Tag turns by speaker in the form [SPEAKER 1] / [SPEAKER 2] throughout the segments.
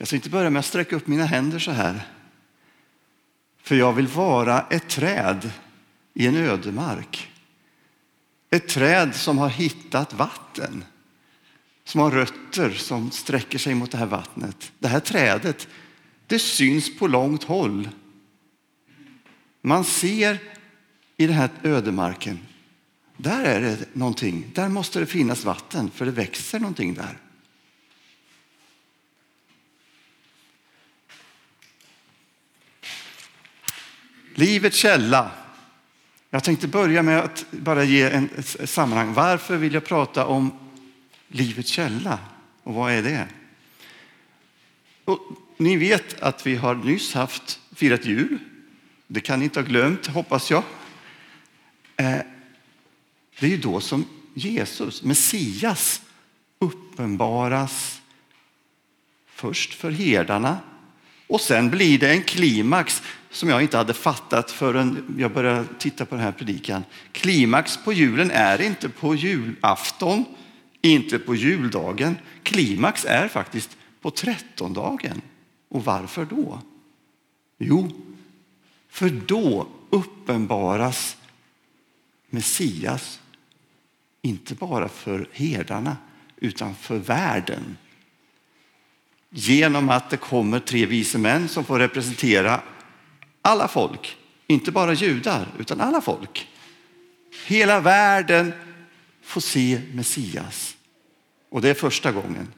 [SPEAKER 1] Jag tänkte börja med att sträcka upp mina händer så här. För jag vill vara ett träd i en ödemark. Ett träd som har hittat vatten, som har rötter som sträcker sig mot det här vattnet. Det här trädet, det syns på långt håll. Man ser i den här ödemarken, där är det någonting. Där måste det finnas vatten, för det växer någonting där. Livets källa. Jag tänkte börja med att bara ge en, ett sammanhang. Varför vill jag prata om livets källa och vad är det? Och ni vet att vi har nyss haft firat jul. Det kan ni inte ha glömt, hoppas jag. Eh, det är ju då som Jesus, Messias, uppenbaras först för herdarna och sen blir det en klimax som jag inte hade fattat förrän jag började titta på den här predikan. Klimax på julen är inte på julafton, inte på juldagen. Klimax är faktiskt på trettondagen. Och varför då? Jo, för då uppenbaras Messias inte bara för herdarna utan för världen. Genom att det kommer tre vise män som får representera alla folk, inte bara judar utan alla folk. Hela världen får se Messias och det är första gången.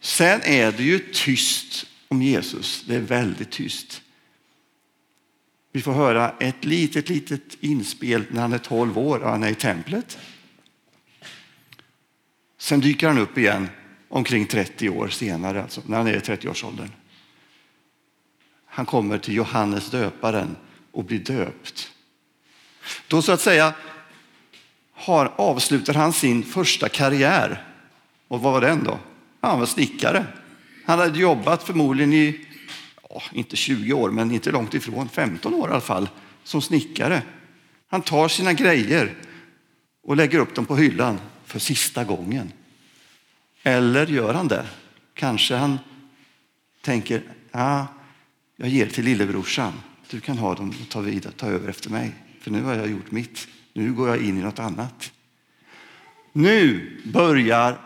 [SPEAKER 1] Sen är det ju tyst om Jesus. Det är väldigt tyst. Vi får höra ett litet, litet inspel när han är 12 år och han är i templet. Sen dyker han upp igen omkring 30 år senare, alltså när han är i 30-årsåldern. Han kommer till Johannes döparen och blir döpt. Då så att säga har, avslutar han sin första karriär. Och vad var den då? Han var snickare. Han hade jobbat förmodligen i, ja, inte 20 år, men inte långt ifrån, 15 år i alla fall, som snickare. Han tar sina grejer och lägger upp dem på hyllan för sista gången. Eller gör han det? Kanske han tänker, ja, jag ger till lillebrorsan. Du kan ha dem och ta, vidare, ta över efter mig. För nu har jag gjort mitt. Nu går jag in i något annat. Nu börjar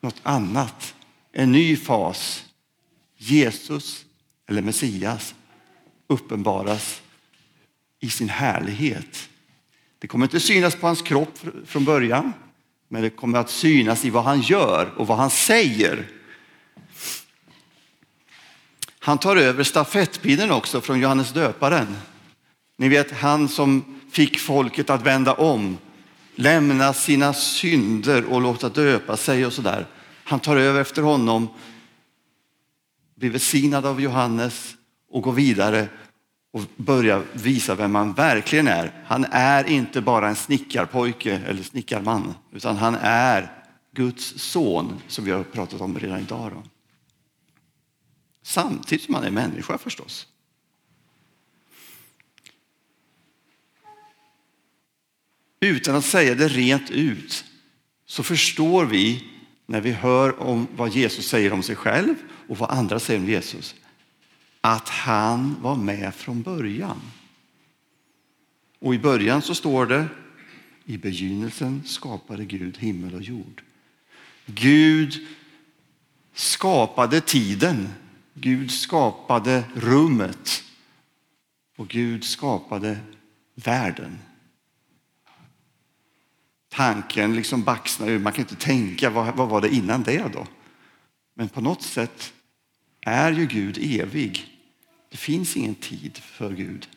[SPEAKER 1] något annat. En ny fas. Jesus, eller Messias, uppenbaras i sin härlighet. Det kommer inte synas på hans kropp från början, men det kommer att synas i vad han gör och vad han säger. Han tar över stafettpinnen också från Johannes döparen. Ni vet han som fick folket att vända om, lämna sina synder och låta döpa sig och sådär. Han tar över efter honom, blir välsignad av Johannes och går vidare och börja visa vem han verkligen är. Han är inte bara en snickarpojke eller snickarman, utan han är Guds son som vi har pratat om redan idag. Då. Samtidigt som han är människa förstås. Utan att säga det rent ut så förstår vi när vi hör om vad Jesus säger om sig själv och vad andra säger om Jesus att han var med från början. Och i början så står det i begynnelsen skapade Gud himmel och jord. Gud skapade tiden Gud skapade rummet och Gud skapade världen. Tanken liksom baxnar ur. Man kan inte tänka vad, vad var det innan det då? Men på något sätt är ju Gud evig. Det finns ingen tid för Gud.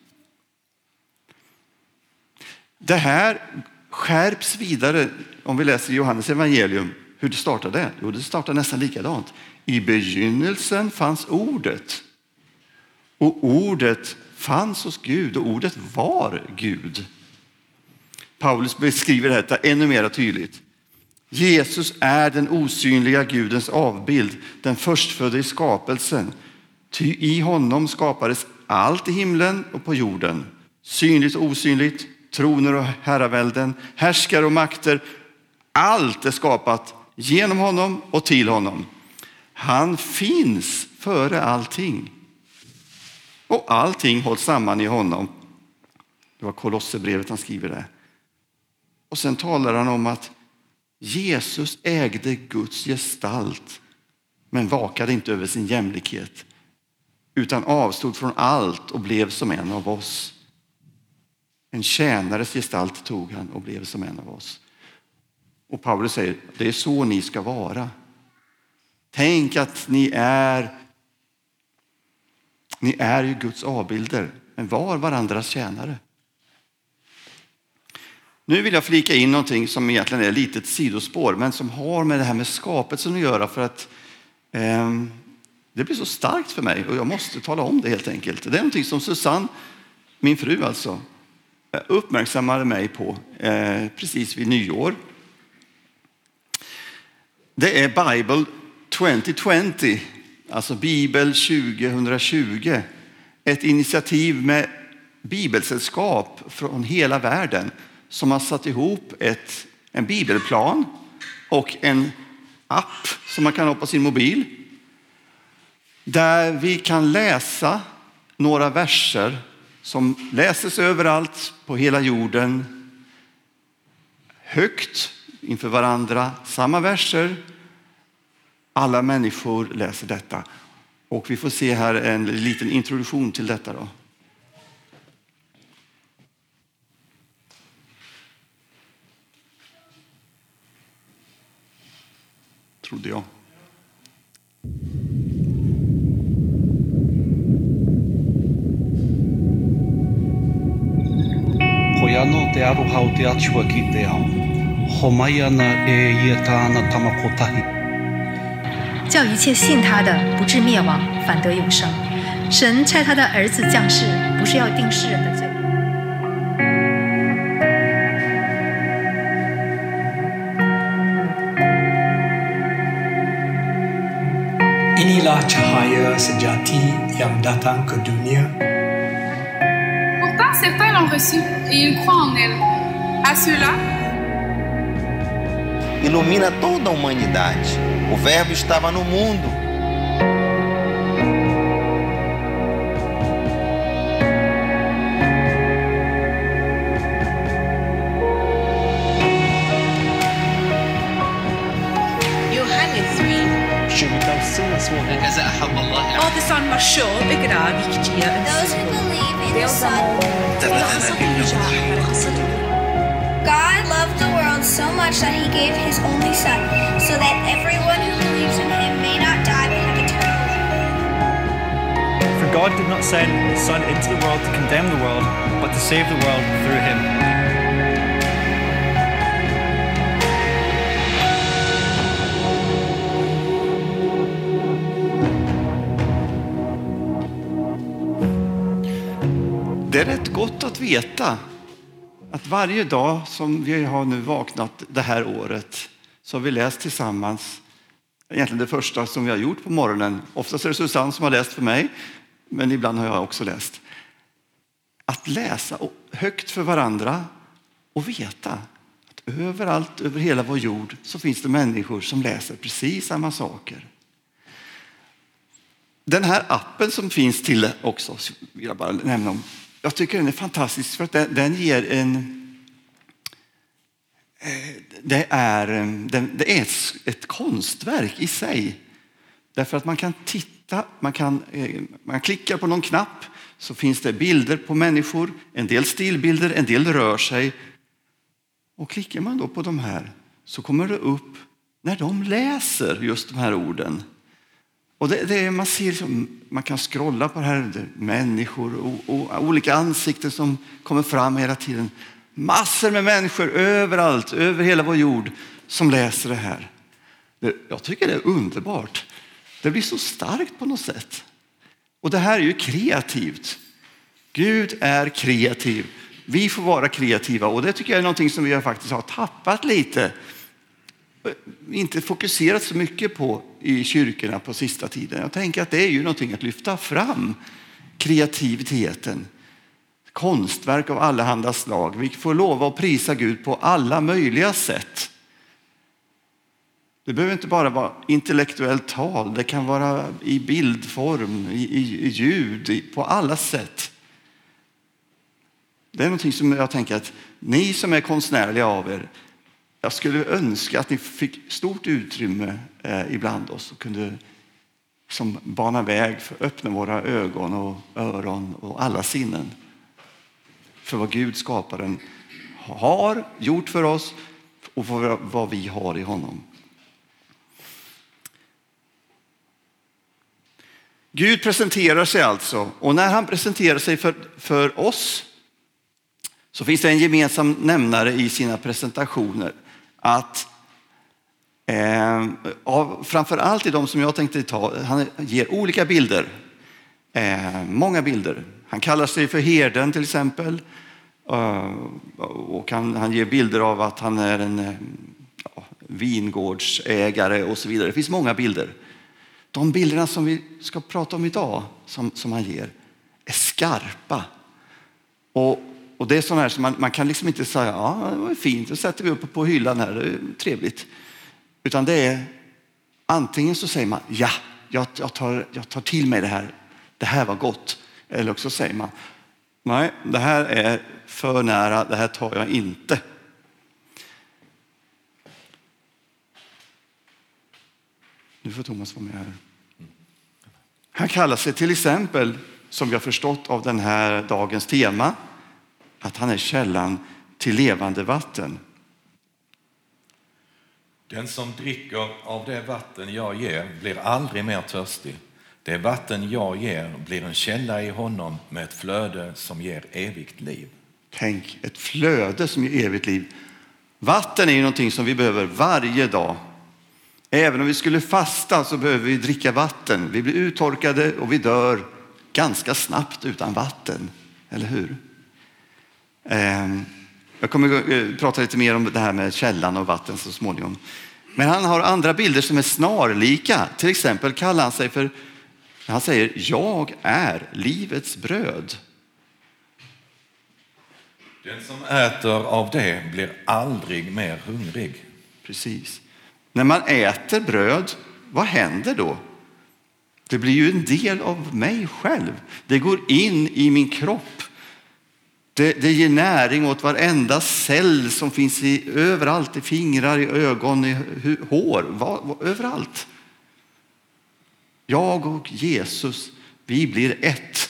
[SPEAKER 1] Det här skärps vidare om vi läser Johannes evangelium. Hur det startade? Jo, det startar nästan likadant. I begynnelsen fanns ordet och ordet fanns hos Gud och ordet var Gud. Paulus beskriver detta ännu mer tydligt. Jesus är den osynliga Gudens avbild, den förstfödde i skapelsen. Ty i honom skapades allt i himlen och på jorden, synligt och osynligt, troner och herravälden, härskare och makter. Allt är skapat genom honom och till honom. Han finns före allting. Och allting hålls samman i honom. Det var Kolosserbrevet han skriver det. Och sen talar han om att Jesus ägde Guds gestalt men vakade inte över sin jämlikhet utan avstod från allt och blev som en av oss. En tjänares gestalt tog han och blev som en av oss. Och Paulus säger, det är så ni ska vara. Tänk att ni är, ni är ju Guds avbilder, men var varandras tjänare. Nu vill jag flika in någonting som egentligen är ett litet sidospår, men som har med det här med skapelsen att göra för att eh, det blir så starkt för mig och jag måste tala om det helt enkelt. Det är någonting som Susanne, min fru alltså, eh, uppmärksammade mig på eh, precis vid nyår. Det är Bible 2020, alltså Bibel 2020. Ett initiativ med bibelsällskap från hela världen som har satt ihop ett, en bibelplan och en app som man kan ha på sin mobil. Där vi kan läsa några verser som läses överallt på hela jorden. Högt inför varandra, samma verser. Alla människor läser detta. Och vi får se här en liten introduktion till detta. Då. Trodde jag.
[SPEAKER 2] Te arohau te atua ki te ao. Homai ana e ia tāna tamakotahi.
[SPEAKER 3] 叫一切信他的不至灭亡，反得永生。神差他的儿子降世，不是要定世人的罪。
[SPEAKER 4] Inilah cahaya sejati yang datang ke dunia.
[SPEAKER 5] elle en Russie et il croit en elle. À cela,
[SPEAKER 6] ilumina toda a humanidade. O Verbo estava no mundo.
[SPEAKER 7] Those who believe in Deus amou God loved the world so much that he gave his only Son, so that everyone who believes in him may not die but have eternal life.
[SPEAKER 8] For God did not send his Son into the world to condemn the world, but to save the world through him.
[SPEAKER 1] Det är rätt gott att veta att varje dag som vi har nu vaknat det här året så har vi läst tillsammans, egentligen det första som vi har gjort på morgonen. Oftast är det Susanne som har läst för mig, men ibland har jag också läst. Att läsa högt för varandra och veta att överallt över hela vår jord så finns det människor som läser precis samma saker. Den här appen som finns till också, vill jag bara nämna om. Jag tycker den är fantastisk för att den, den ger en... Eh, det är, eh, det är ett, ett konstverk i sig. Därför att man kan titta, man kan eh, man klickar på någon knapp så finns det bilder på människor, en del stillbilder, en del rör sig. Och klickar man då på de här så kommer det upp när de läser just de här orden. Och det, det, man, ser liksom, man kan scrolla på det här, det människor och, och olika ansikten som kommer fram hela tiden. Massor med människor överallt, över hela vår jord som läser det här. Det, jag tycker det är underbart. Det blir så starkt på något sätt. Och det här är ju kreativt. Gud är kreativ. Vi får vara kreativa och det tycker jag är någonting som vi faktiskt har tappat lite inte fokuserat så mycket på i kyrkorna på sista tiden. Jag tänker att det är ju någonting att lyfta fram, kreativiteten. Konstverk av allehanda slag. Vi får lova att prisa Gud på alla möjliga sätt. Det behöver inte bara vara intellektuellt tal, det kan vara i bildform, i, i, i ljud, i, på alla sätt. Det är någonting som jag tänker att ni som är konstnärliga av er, jag skulle önska att ni fick stort utrymme eh, ibland oss och kunde som bana väg för att öppna våra ögon och öron och alla sinnen för vad Gud skaparen har gjort för oss och för vad vi har i honom. Gud presenterar sig alltså och när han presenterar sig för, för oss så finns det en gemensam nämnare i sina presentationer. Att eh, av, framför allt i de som jag tänkte ta, han ger olika bilder. Eh, många bilder. Han kallar sig för herden till exempel. Eh, och han, han ger bilder av att han är en uh, vingårdsägare och så vidare. Det finns många bilder. De bilderna som vi ska prata om idag, som, som han ger, är skarpa. Och, och det är sådana här som man, man kan liksom inte säga, ja det var fint, det sätter vi upp på hyllan här, det är trevligt. Utan det är antingen så säger man, ja, jag, jag, tar, jag tar till mig det här, det här var gott. Eller också säger man, nej, det här är för nära, det här tar jag inte. Nu får Thomas vara med här. Han kallar sig till exempel, som vi har förstått av den här dagens tema, att han är källan till levande vatten.
[SPEAKER 9] Den som dricker av det vatten jag ger blir aldrig mer törstig. Det vatten jag ger blir en källa i honom med ett flöde som ger evigt liv.
[SPEAKER 1] Tänk, ett flöde som ger evigt liv. Vatten är ju någonting som vi behöver varje dag. Även om vi skulle fasta så behöver vi dricka vatten. Vi blir uttorkade och vi dör ganska snabbt utan vatten. Eller hur? Ehm, jag kommer eh, prata lite mer om det här med källan och vatten så småningom. Men han har andra bilder som är snarlika. Till exempel kallar han sig för, han säger jag är livets bröd.
[SPEAKER 9] Den som äter av det blir aldrig mer hungrig.
[SPEAKER 1] Precis. När man äter bröd, vad händer då? Det blir ju en del av mig själv. Det går in i min kropp. Det, det ger näring åt varenda cell som finns i, överallt, i fingrar, i ögon, i hår, var, var, överallt. Jag och Jesus, vi blir ett.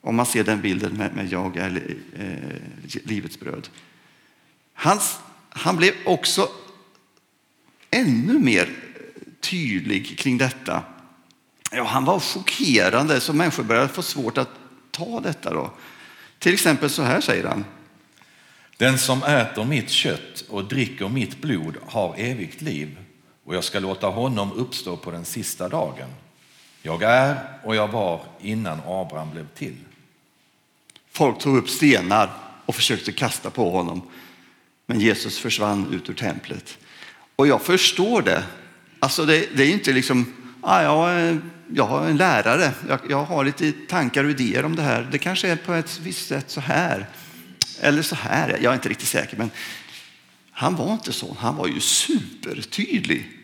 [SPEAKER 1] Om man ser den bilden med, med jag är eh, livets bröd. Hans, han blev också ännu mer tydlig kring detta. Ja, han var chockerande så människor började få svårt att ta detta. Då. Till exempel så här säger han.
[SPEAKER 9] Den som äter mitt kött och dricker mitt blod har evigt liv och jag ska låta honom uppstå på den sista dagen. Jag är och jag var innan Abraham blev till.
[SPEAKER 1] Folk tog upp stenar och försökte kasta på honom. Men Jesus försvann ut ur templet. Och jag förstår det. Alltså det, det är inte liksom, ah, jag, jag har en lärare, jag, jag, har lite tankar och idéer om det här. Det kanske är på ett visst sätt så här. Eller så här, jag är inte riktigt säker. Men han var inte så, han var ju supertydlig.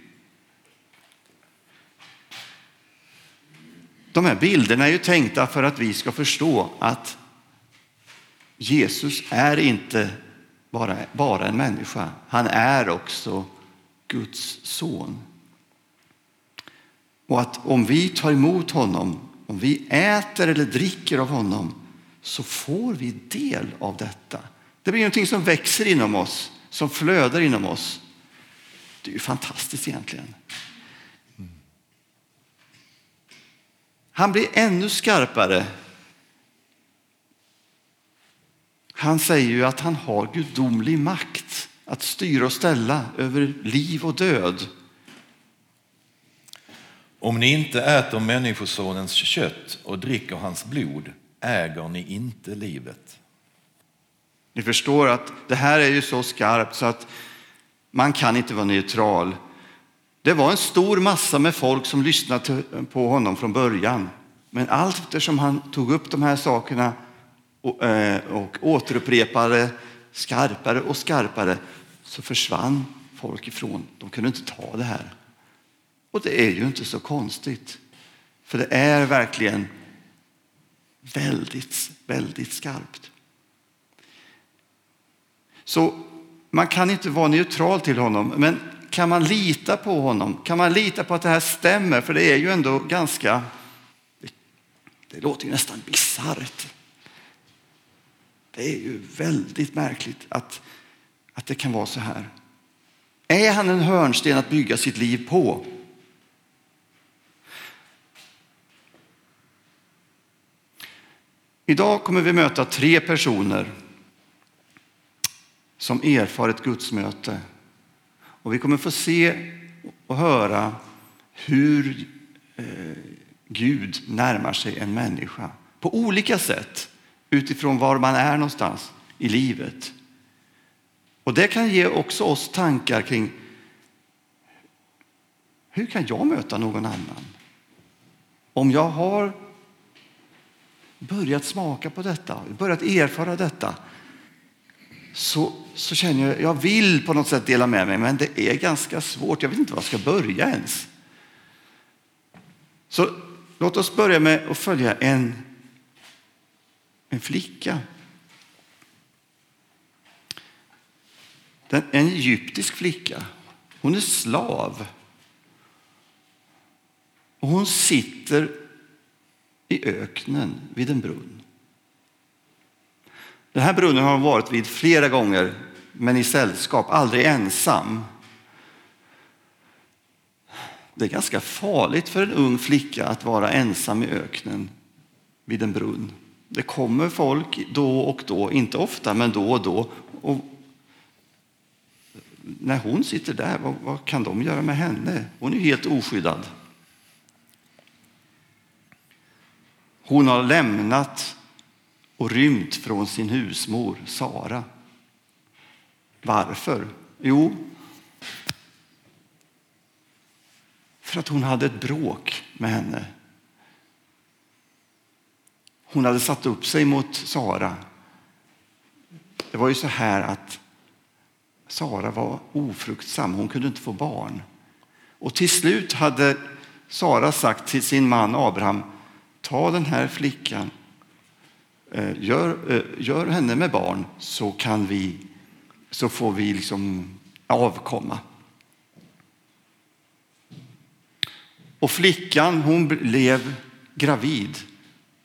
[SPEAKER 1] De här bilderna är ju tänkta för att vi ska förstå att Jesus är inte bara, bara en människa. Han är också Guds son. Och att om vi tar emot honom, om vi äter eller dricker av honom, så får vi del av detta. Det blir någonting som växer inom oss, som flödar inom oss. Det är ju fantastiskt egentligen. Han blir ännu skarpare. Han säger ju att han har gudomlig makt att styra och ställa över liv och död.
[SPEAKER 9] Om ni inte äter Människosonens kött och dricker hans blod äger ni inte livet.
[SPEAKER 1] Ni förstår att det här är ju så skarpt så att man kan inte vara neutral. Det var en stor massa med folk som lyssnade på honom från början. Men allt eftersom han tog upp de här sakerna och, eh, och återupprepade skarpare och skarpare så försvann folk ifrån. De kunde inte ta det här. Och det är ju inte så konstigt. För det är verkligen väldigt, väldigt skarpt. Så man kan inte vara neutral till honom, men kan man lita på honom? Kan man lita på att det här stämmer? För det är ju ändå ganska, det låter ju nästan bisarrt. Det är ju väldigt märkligt att, att det kan vara så här. Är han en hörnsten att bygga sitt liv på? Idag kommer vi möta tre personer som erfar ett gudsmöte. Och vi kommer få se och höra hur eh, Gud närmar sig en människa på olika sätt utifrån var man är någonstans i livet. Och det kan ge också oss tankar kring hur kan jag möta någon annan? Om jag har börjat smaka på detta, börjat erfara detta, så, så känner jag, jag vill på något sätt dela med mig, men det är ganska svårt. Jag vet inte var jag ska börja ens. Så låt oss börja med att följa en, en flicka. Den, en egyptisk flicka. Hon är slav. Och hon sitter i öknen vid en brunn. Den här brunnen har hon varit vid flera gånger, men i sällskap, aldrig ensam. Det är ganska farligt för en ung flicka att vara ensam i öknen vid en brunn. Det kommer folk då och då, inte ofta, men då och då. Och när hon sitter där, vad, vad kan de göra med henne? Hon är helt oskyddad. Hon har lämnat och rymt från sin husmor Sara. Varför? Jo, för att hon hade ett bråk med henne. Hon hade satt upp sig mot Sara. Det var ju så här att Sara var ofruktsam, hon kunde inte få barn. Och till slut hade Sara sagt till sin man Abraham, ta den här flickan, eh, gör, eh, gör henne med barn så, kan vi, så får vi liksom avkomma. Och flickan hon blev gravid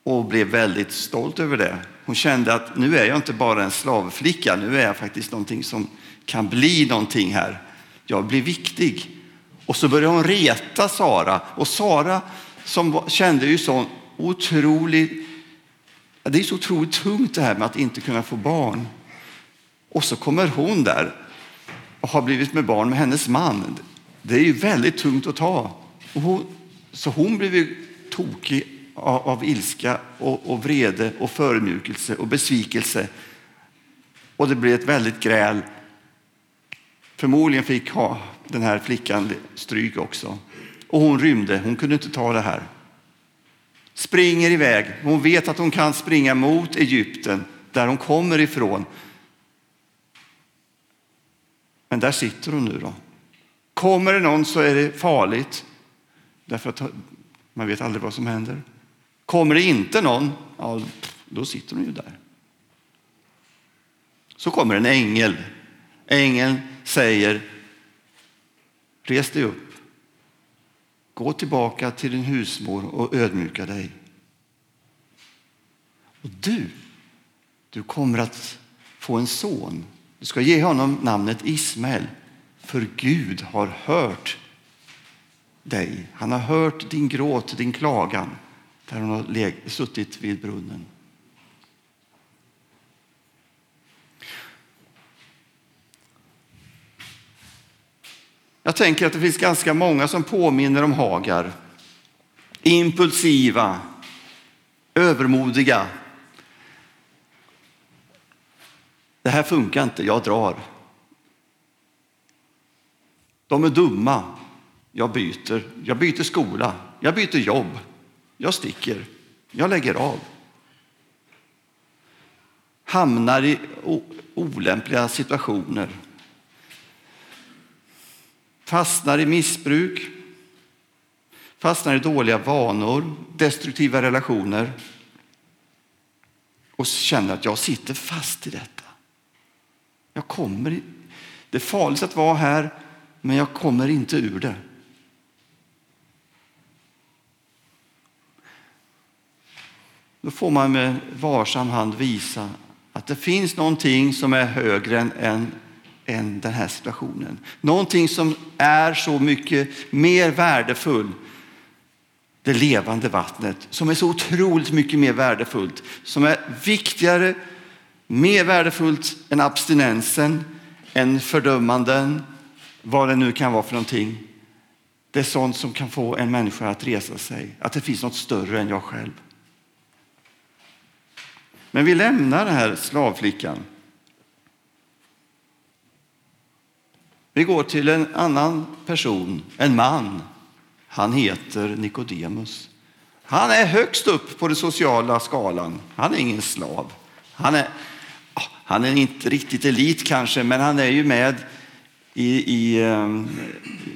[SPEAKER 1] och blev väldigt stolt över det. Hon kände att nu är jag inte bara en slavflicka, nu är jag faktiskt någonting som kan bli någonting här. Jag blir viktig. Och så började hon reta Sara. Och Sara som kände ju sån Otroligt... Det är så otroligt tungt det här med att inte kunna få barn. Och så kommer hon där och har blivit med barn med hennes man. Det är ju väldigt tungt att ta. Och hon, så hon blev ju tokig av, av ilska och, och vrede och förmjukelse och besvikelse. Och det blev ett väldigt gräl. Förmodligen fick ha den här flickan stryk också. Och hon rymde, hon kunde inte ta det här. Springer iväg. Hon vet att hon kan springa mot Egypten, där hon kommer ifrån. Men där sitter hon nu då. Kommer det någon så är det farligt. Därför att man vet aldrig vad som händer. Kommer det inte någon, ja, då sitter hon ju där. Så kommer en ängel. Ängeln säger, res dig upp. Gå tillbaka till din husmor och ödmjuka dig. Och du, du kommer att få en son. Du ska ge honom namnet Ismael, för Gud har hört dig. Han har hört din gråt, din klagan, där hon har suttit vid brunnen. Jag tänker att det finns ganska många som påminner om Hagar. Impulsiva, övermodiga. Det här funkar inte, jag drar. De är dumma, jag byter. Jag byter skola, jag byter jobb, jag sticker, jag lägger av. Hamnar i olämpliga situationer fastnar i missbruk, fastnar i dåliga vanor, destruktiva relationer och känner att jag sitter fast i detta. Jag kommer, det är farligt att vara här, men jag kommer inte ur det. Då får man med varsam hand visa att det finns någonting som är högre än, än, den här situationen. Någonting som är så mycket mer värdefull. Det levande vattnet som är så otroligt mycket mer värdefullt. Som är viktigare, mer värdefullt än abstinensen, än fördömanden, vad det nu kan vara för någonting. Det är sånt som kan få en människa att resa sig. Att det finns något större än jag själv. Men vi lämnar den här slavflickan. Vi går till en annan person, en man. Han heter Nikodemus. Han är högst upp på den sociala skalan. Han är ingen slav. Han är, ah, han är inte riktigt elit kanske, men han är ju med i, i um,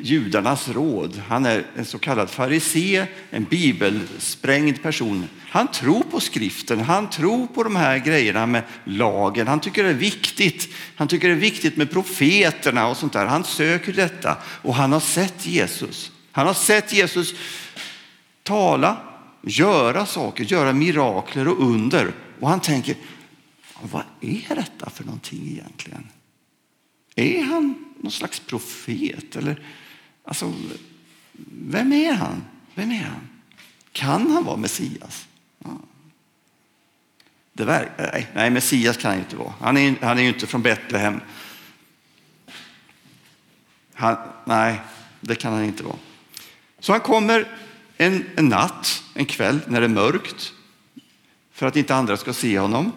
[SPEAKER 1] judarnas råd. Han är en så kallad farisé, en bibelsprängd person. Han tror på skriften, han tror på de här grejerna med lagen. Han tycker det är viktigt. Han tycker det är viktigt med profeterna och sånt där. Han söker detta och han har sett Jesus. Han har sett Jesus tala, göra saker, göra mirakler och under. Och han tänker, vad är detta för någonting egentligen? Är han någon slags profet? Eller, alltså, vem är han? Vem är han? Kan han vara Messias? Ja. Det verkar, nej, nej, Messias kan han inte vara. Han är, han är ju inte från Betlehem. Han, nej, det kan han inte vara. Så han kommer en, en natt, en kväll när det är mörkt för att inte andra ska se honom.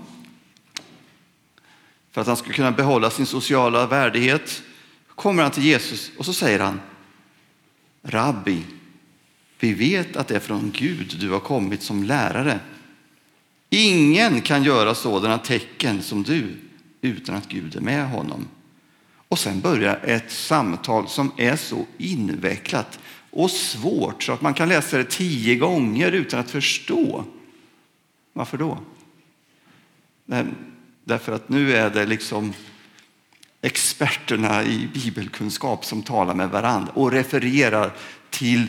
[SPEAKER 1] För att han ska kunna behålla sin sociala värdighet kommer han till Jesus och så säger han Rabbi, vi vet att det är från Gud du har kommit som lärare. Ingen kan göra sådana tecken som du utan att Gud är med honom. Och sen börjar ett samtal som är så invecklat och svårt så att man kan läsa det tio gånger utan att förstå. Varför då? Därför att nu är det liksom experterna i bibelkunskap som talar med varandra och refererar till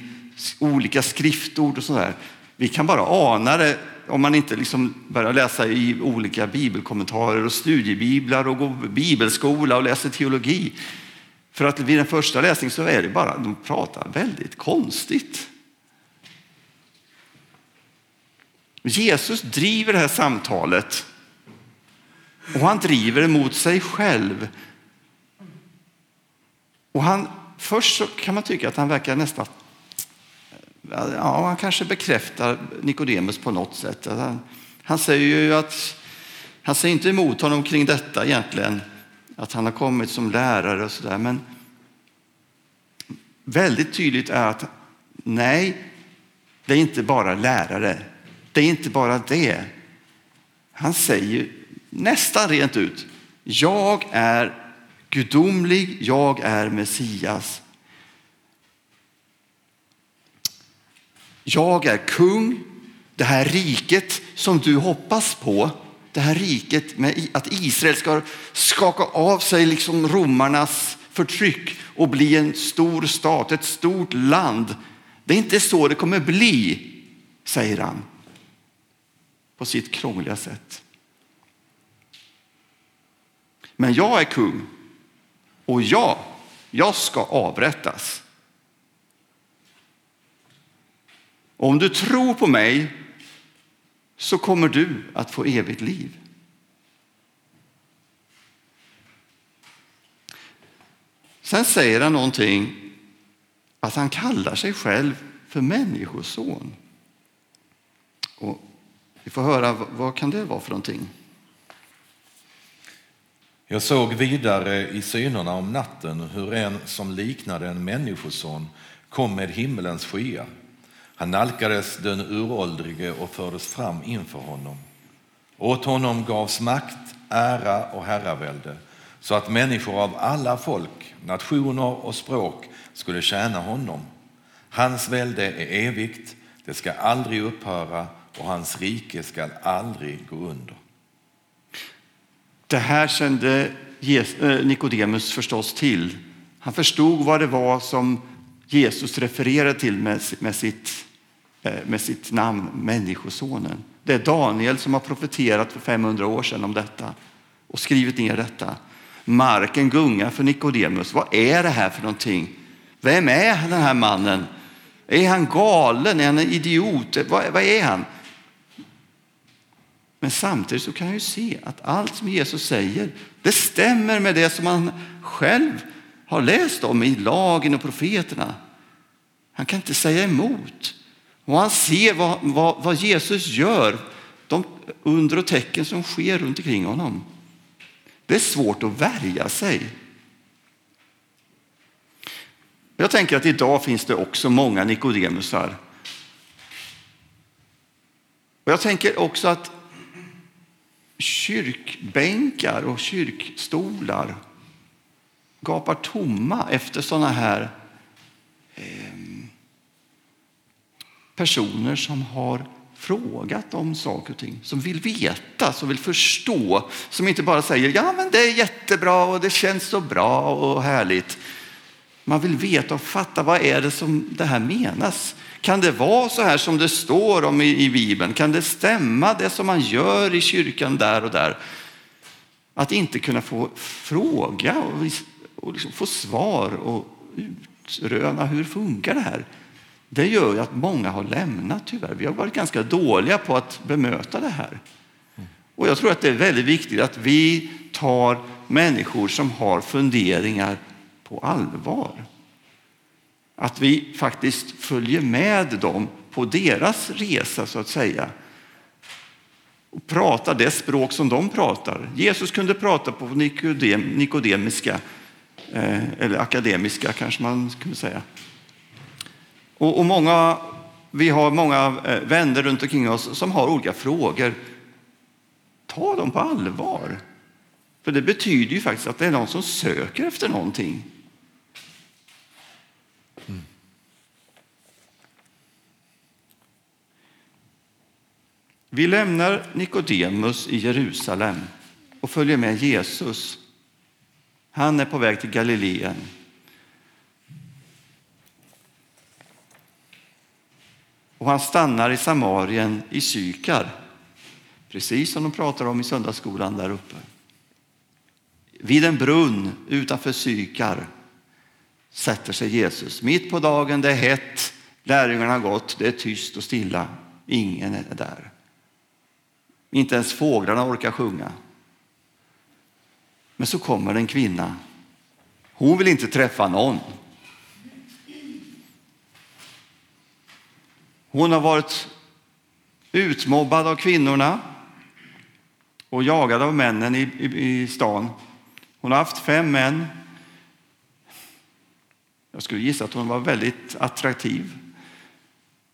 [SPEAKER 1] olika skriftord och sådär. Vi kan bara ana det om man inte liksom börjar läsa i olika bibelkommentarer och studiebiblar och går bibelskola och läser teologi. För att vid den första läsningen så är det bara, de pratar väldigt konstigt. Jesus driver det här samtalet och han driver det mot sig själv. Och han, först så kan man tycka att han verkar nästan Ja, han kanske bekräftar Nikodemus på något sätt. Han, han säger ju att han säger inte emot honom kring detta egentligen, att han har kommit som lärare och sådär. Men väldigt tydligt är att nej, det är inte bara lärare. Det är inte bara det. Han säger nästan rent ut, jag är gudomlig, jag är Messias. Jag är kung. Det här riket som du hoppas på, det här riket med att Israel ska skaka av sig liksom romarnas förtryck och bli en stor stat, ett stort land. Det är inte så det kommer bli, säger han på sitt krångliga sätt. Men jag är kung och jag, jag ska avrättas. Om du tror på mig så kommer du att få evigt liv. Sen säger han någonting att han kallar sig själv för människoson. Och vi får höra, vad kan det vara för någonting?
[SPEAKER 9] Jag såg vidare i synerna om natten hur en som liknade en människoson kom med himmelens skyar. Han nalkades den uråldrige och fördes fram inför honom. Åt honom gavs makt, ära och herravälde så att människor av alla folk, nationer och språk skulle tjäna honom. Hans välde är evigt, det ska aldrig upphöra och hans rike ska aldrig gå under.
[SPEAKER 1] Det här kände eh, Nikodemus förstås till. Han förstod vad det var som Jesus refererade till med sitt, eh, med sitt namn, Människosonen. Det är Daniel som har profeterat för 500 år sedan om detta och skrivit ner detta. Marken gungar för Nikodemus. Vad är det här för någonting? Vem är den här mannen? Är han galen? Är han en idiot? Vad, vad är han? Men samtidigt så kan jag ju se att allt som Jesus säger, det stämmer med det som han själv har läst om i lagen och profeterna. Han kan inte säga emot. Och han ser vad, vad, vad Jesus gör, de under och tecken som sker runt omkring honom. Det är svårt att värja sig. Jag tänker att idag finns det också många Nikodemusar. Och jag tänker också att kyrkbänkar och kyrkstolar gapar tomma efter sådana här eh, personer som har frågat om saker och ting, som vill veta, som vill förstå, som inte bara säger ja men det är jättebra och det känns så bra och härligt. Man vill veta och fatta vad är det som det här menas. Kan det vara så här som det står om i, i Bibeln? Kan det stämma det som man gör i kyrkan där och där? Att inte kunna få fråga och, och liksom få svar och utröna hur funkar det här? Det gör ju att många har lämnat tyvärr. Vi har varit ganska dåliga på att bemöta det här. Och jag tror att det är väldigt viktigt att vi tar människor som har funderingar på allvar. Att vi faktiskt följer med dem på deras resa så att säga. Och pratar det språk som de pratar. Jesus kunde prata på nikodem, nikodemiska, eh, eller akademiska kanske man kunde säga. Och, och många, vi har många eh, vänner runt omkring oss som har olika frågor. Ta dem på allvar. För det betyder ju faktiskt att det är någon som söker efter någonting. Vi lämnar Nikodemus i Jerusalem och följer med Jesus. Han är på väg till Galileen. Och han stannar i Samarien i Sykar, precis som de pratar om i söndagsskolan där uppe. Vid en brunn utanför Sykar sätter sig Jesus. Mitt på dagen, det är hett, lärjungarna har gått, det är tyst och stilla. Ingen är där. Inte ens fåglarna orkar sjunga. Men så kommer en kvinna. Hon vill inte träffa någon. Hon har varit utmobbad av kvinnorna och jagad av männen i, i, i stan. Hon har haft fem män. Jag skulle gissa att hon var väldigt attraktiv.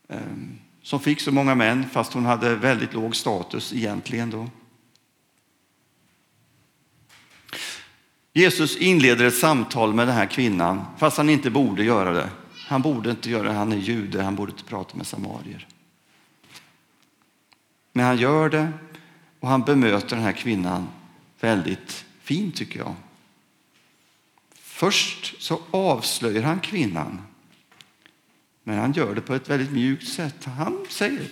[SPEAKER 1] Ehm, som fick så många män fast hon hade väldigt låg status egentligen då. Jesus inleder ett samtal med den här kvinnan fast han inte borde göra det. Han borde inte göra det, han är jude, han borde inte prata med samarier. Men han gör det och han bemöter den här kvinnan väldigt fint tycker jag. Först så avslöjar han kvinnan. Men han gör det på ett väldigt mjukt sätt. Han säger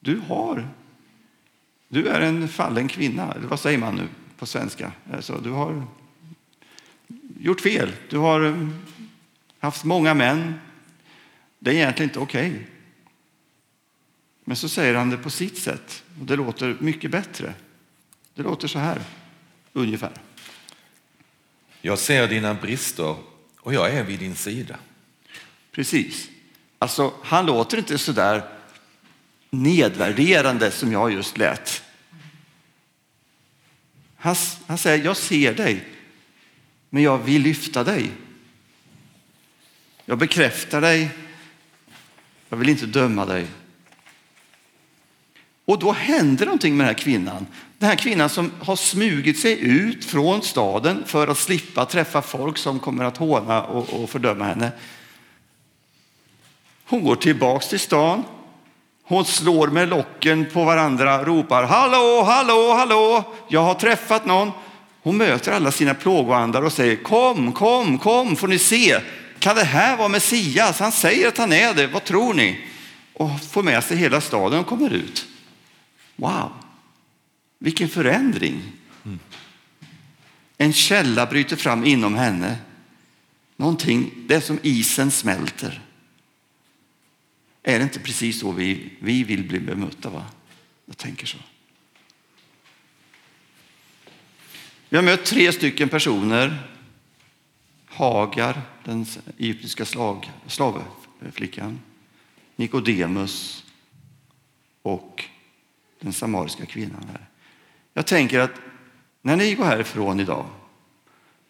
[SPEAKER 1] Du har, du är en fallen kvinna. Eller vad säger man nu på svenska? Alltså, du har gjort fel. Du har haft många män. Det är egentligen inte okej. Okay. Men så säger han det på sitt sätt och det låter mycket bättre. Det låter så här, ungefär.
[SPEAKER 9] Jag ser dina brister och jag är vid din sida.
[SPEAKER 1] Precis. Alltså, han låter inte så där nedvärderande som jag just lät. Han, han säger, jag ser dig men jag vill lyfta dig. Jag bekräftar dig. Jag vill inte döma dig. Och då händer någonting med den här kvinnan. Den här kvinnan som har smugit sig ut från staden för att slippa träffa folk som kommer att håna och, och fördöma henne. Hon går tillbaks till stan. Hon slår med locken på varandra, ropar hallå, hallå, hallå, jag har träffat någon. Hon möter alla sina plågoandar och säger kom, kom, kom, får ni se. Kan det här vara Messias? Han säger att han är det, vad tror ni? Och får med sig hela staden och kommer ut. Wow, vilken förändring. En källa bryter fram inom henne. Någonting, det är som isen smälter. Är det inte precis så vi, vi vill bli bemötta? Va? Jag tänker så. Vi har mött tre stycken personer. Hagar, den egyptiska slag, slavflickan, Nikodemus och den samariska kvinnan. Här. Jag tänker att när ni går härifrån idag,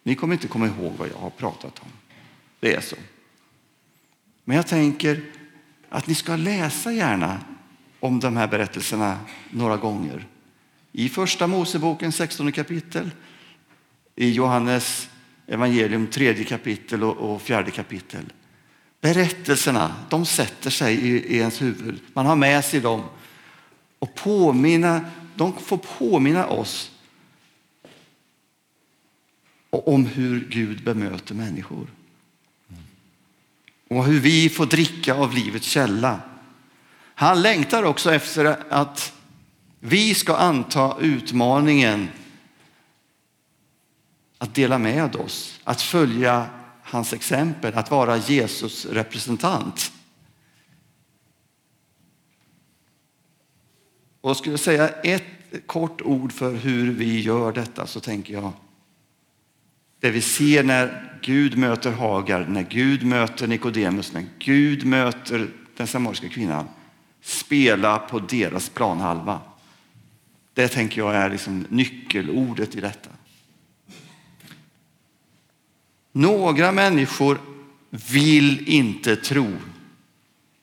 [SPEAKER 1] ni kommer inte komma ihåg vad jag har pratat om. Det är så. Men jag tänker att ni ska läsa gärna om de här berättelserna några gånger. I första Moseboken 16 kapitel, i Johannes evangelium tredje kapitel och fjärde kapitel. Berättelserna, de sätter sig i ens huvud. Man har med sig dem och påminna, de får påminna oss om hur Gud bemöter människor. Och hur vi får dricka av livets källa. Han längtar också efter att vi ska anta utmaningen att dela med oss, att följa hans exempel, att vara Jesus representant. Och skulle jag säga ett kort ord för hur vi gör detta så tänker jag det vi ser när Gud möter Hagar, när Gud möter Nikodemus, när Gud möter den samariska kvinnan. Spela på deras planhalva. Det tänker jag är liksom nyckelordet i detta. Några människor vill inte tro,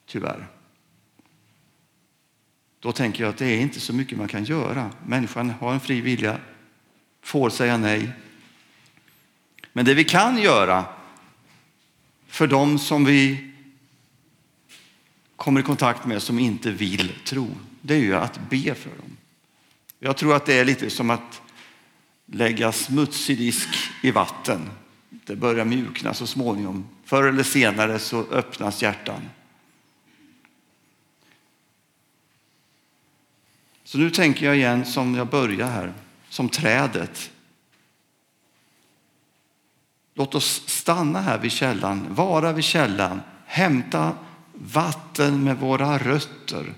[SPEAKER 1] tyvärr. Då tänker jag att det är inte så mycket man kan göra. Människan har en fri vilja, får säga nej. Men det vi kan göra för dem som vi kommer i kontakt med som inte vill tro, det är ju att be för dem. Jag tror att det är lite som att lägga smutsig disk i vatten. Det börjar mjukna så småningom. Förr eller senare så öppnas hjärtan. Så nu tänker jag igen som jag börjar här, som trädet. Låt oss stanna här vid källan, vara vid källan, hämta vatten med våra rötter.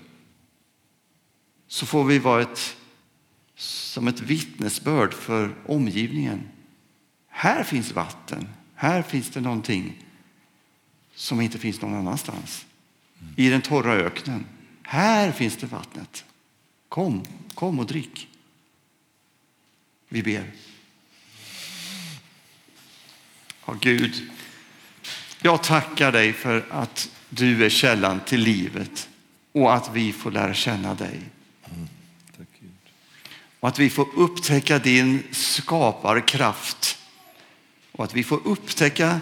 [SPEAKER 1] Så får vi vara ett, som ett vittnesbörd för omgivningen. Här finns vatten, här finns det någonting som inte finns någon annanstans. I den torra öknen. Här finns det vattnet. Kom, kom och drick. Vi ber. Ja, Gud, jag tackar dig för att du är källan till livet och att vi får lära känna dig. Och att vi får upptäcka din skaparkraft och att vi får upptäcka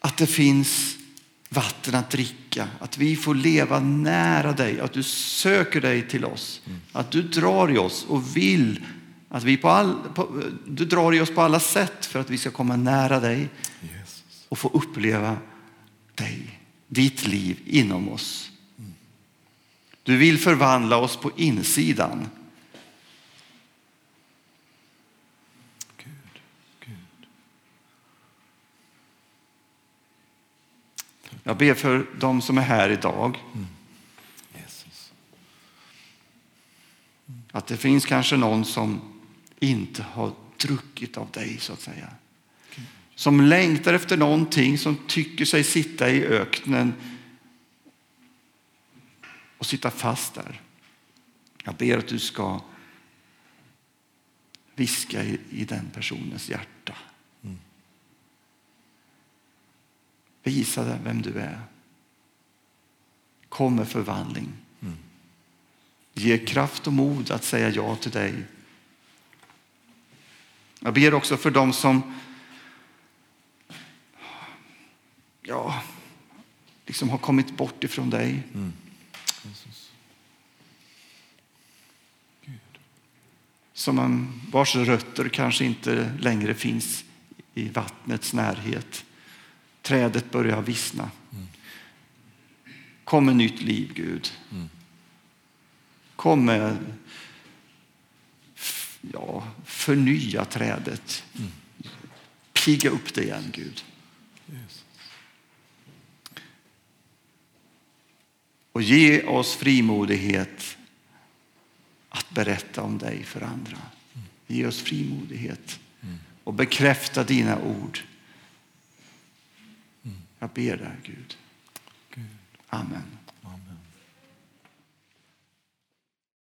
[SPEAKER 1] att det finns vatten att dricka, att vi får leva nära dig, att du söker dig till oss, att du drar i oss och vill att vi på all, på, du drar i oss på alla sätt för att vi ska komma nära dig och få uppleva dig, ditt liv inom oss. Du vill förvandla oss på insidan. Jag ber för de som är här idag. Att det finns kanske någon som inte har druckit av dig, så att säga. Som längtar efter någonting, som tycker sig sitta i öknen och sitta fast där. Jag ber att du ska viska i, i den personens hjärta. Visa vem du är. Kom med förvandling. Ge kraft och mod att säga ja till dig. Jag ber också för dem som ja, liksom har kommit bort ifrån dig.
[SPEAKER 9] Mm.
[SPEAKER 1] Som man, vars rötter kanske inte längre finns i vattnets närhet. Trädet börjar vissna. Kom med nytt liv, Gud. Kom med ja, förnya trädet. Pigga upp det igen, Gud. Och ge oss frimodighet att berätta om dig för andra. Ge oss frimodighet och bekräfta dina ord. Jag ber dig, Gud. Amen.